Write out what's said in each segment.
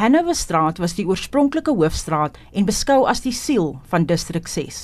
Hanover Straat was die oorspronklike hoofstraat en beskou as die siel van distrik 6.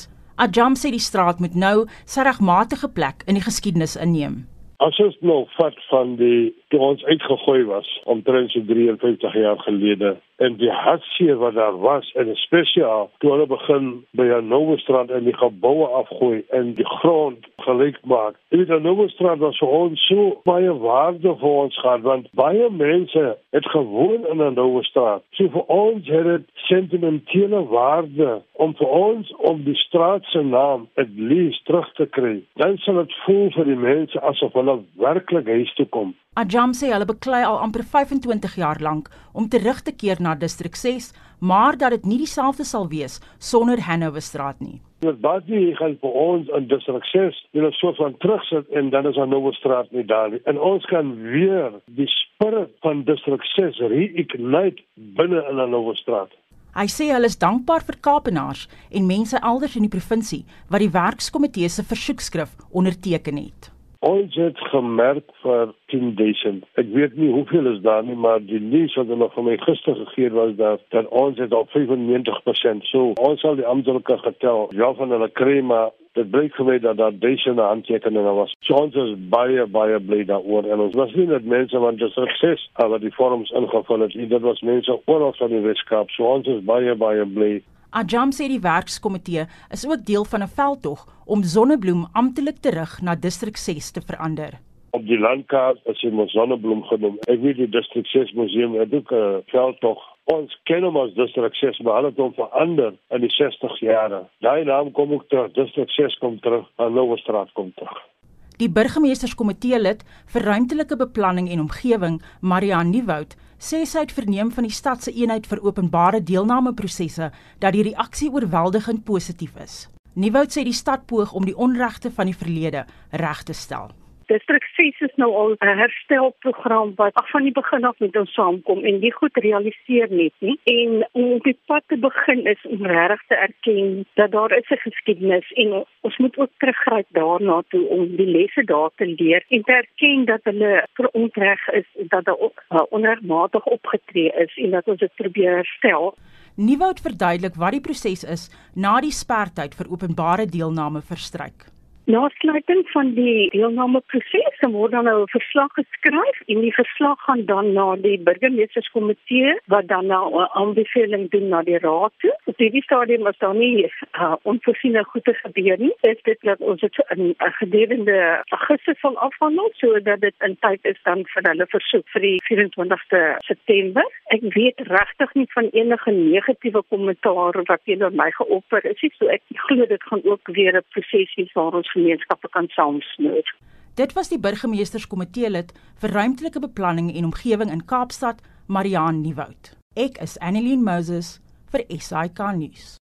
Ajam sê die straat moet nou sy regmatige plek in die geskiedenis inneem. As ons nou vat van die toe ons uitgegooi was omtrent so 53 jaar gelede en die hartseer wat daar was en spesiaal toe hulle begin by 'n nuwe strand en die geboue afgooi en die grond gelyk maak. Dit is 'n nuwe strand wat so ons so baie waarde vir ons gehad want baie mense het gewoon in 'n nuwe straat. So vir ons het dit sentimentele waarde om vir ons om die straat se naam het lees terug te kry. Dan sal dit voel vir die mense asof hulle werklik huis toe kom. Ajam sê hulle beklei al amper 25 jaar lank om terug te keer na distrik 6, maar dat dit nie dieselfde sal wees sonder Hanover straat nie. Dit baie hier gaan vir ons in distrik 6, hulle so van terugsit en dan is Hanover straat nie daar nie. En ons kan weer die spirit van distrik 6 reignite binne in Hanover straat. Hy sê hulle is dankbaar vir Kaapenaars en mense elders in die provinsie wat die werkskomitee se versoekskrif onderteken het. Ons het gemerk vir 10000. Ek weet nie hoeveel is daar nie, maar die nuus wat hulle vir my gister gegee het was dat dat ons het op 95%. So ons sal die amptelike getal ja van hulle kry maar dit blyk vir my dat daar duisende handtekeninge was. So ons is baie baie bly daaroor en ons was nie net mense wat dit sukses al die vorms ingevul het. Dit was mense oral van die Weskaap. So ons is baie baie bly. Ajam sê die werkskomitee is ook deel van 'n veldtog om Sonnebloem amptelik terug na distrik 6 te verander. Op die landkaart is hy mos Sonnebloem genoem. Ek weet die distrik 6 museum het ook 'n veldtog. Ons ken hom as distrik 6, maar hulle het hom verander in die 60 jare. Daai naam kom ook terug, distrik 6 kom terug, en Nouwestraat kom terug. Die burgemeesterskomitee lid vir ruimtelike beplanning en omgewing, Marian Nieuwoud, sê sy het verneem van die stad se eenheid vir openbare deelnameprosesse dat die reaksie oorweldigend positief is. Nieuwoud sê die stad poog om die onregte van die verlede reg te stel. Distrik 6 is nou al 'n herstelprogram wat af van die begin af met ons saamkom en nie goed realiseer net nie. En om op die pad te begin is om regtig te erken dat daar is 'n geskiedenis en ons moet ook teruggryp daarna toe om die lesse daar te leer en te erken dat hulle verontreg is dat daar ook uh, onregmatig opgetree is en dat ons dit probeer herstel. Nieuwoud verduidelik wat die proses is na die sperdatum vir openbare deelname verstryk. Na sluiting van die deelnameproses word dan nou 'n verslag geskryf en die verslag gaan dan na die burgemeesterskomitee wat dan nou 'n aanbeveling doen na die raad toe. Op hierdie stadium was daar nie uh, onvoorsiene goeie gebeur nie. Dit is dat ons in 'n uh, gedurende Augustus van afhandel sodat dit in tyd is dan vir hulle versoek vir die 24ste September. Ek weet regtig nie van enige negatiewe kommentaar wat teenoor my geopper is nie, so ek glo dit gaan ook weer 'n proses wees waar ons gemeenskappe kan saamsnoer. Dit was die burgemeesterskomitee lid vir ruimtelike beplanning en omgewing in Kaapstad, Mariaan Nieuwoud. Ek is Annelien Moses vir SAK nuus.